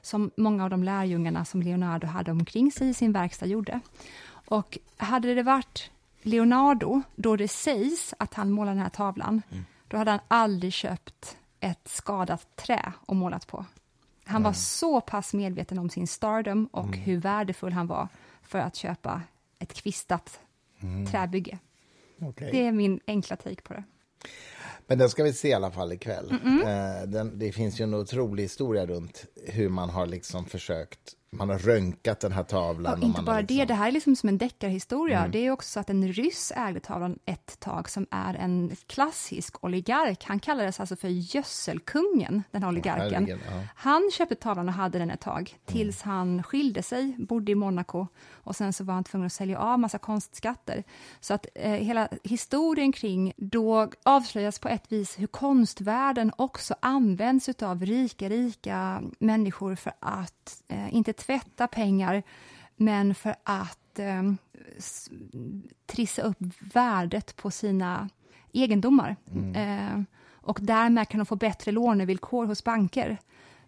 Som många av de lärjungarna som Leonardo hade omkring sig i sin verkstad gjorde. Och hade det varit Leonardo, då det sägs att han målade den här tavlan, Mm. då hade han aldrig köpt ett skadat trä och målat på. Han var så pass medveten om sin stardom och Mm. hur värdefull han var för att köpa ett kvistat träbygge. Okej. Det är min enkla take på det. Men den ska vi se i alla fall ikväll. Eh, den, det finns ju en otrolig historia runt hur man har liksom försökt, man har röntgat den här tavlan. Ja, inte bara har det, liksom, det här är liksom som en deckarhistoria. Mm. Det är också så att en ryss ägde tavlan ett tag som är en klassisk oligark. Han kallades alltså för gödselkungen, den här oligarken. herregud, ja. Han köpte tavlan och hade den ett tag tills han skilde sig, bodde i Monaco och sen så var han tvungen att sälja av massa konstskatter. Så att eh, hela historien kring då avslöjas på ett vis hur konstvärlden också används av rika, rika människor för att eh, inte tvätta pengar men för att eh, trissa upp värdet på sina egendomar. Eh, och därmed kan de få bättre lånevillkor hos banker.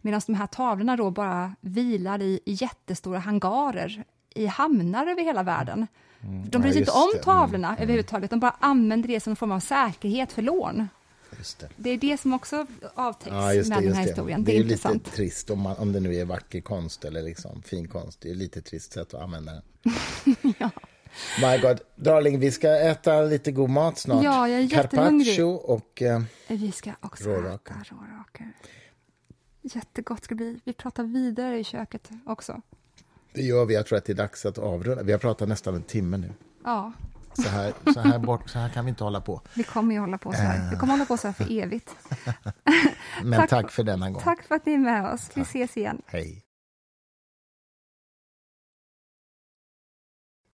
Medan de här tavlorna då bara vilar i jättestora hangarer i hamnar över hela världen. De bryr sig Ja, inte om. Mm, tavlorna överhuvudtaget, de bara använder det som en form av säkerhet för lån. Det. Det är det som också avtäcks Ja, det, med den här historien. Det Det är är lite trist om, man, om det nu är vacker konst eller liksom fin konst. Det är lite trist sätt att använda den. Ja. My God. Darling, vi ska äta lite god mat snart. Ja, jag är jättehungrig. Och... Eh, Vi ska också Rårakor. äta rårakor. Jättegott ska det bli. Vi pratar vidare i köket också. det gör vi. Jag tror att det är dags att avrunda. Vi har pratat nästan en timme nu. Ja, Så här, så här, bort, så här kan vi inte hålla på. vi kommer ju hålla på så här. Vi kommer hålla på så här för evigt. Men Tack. tack för denna gång. Tack för att ni är med oss. Vi ses igen. Hej.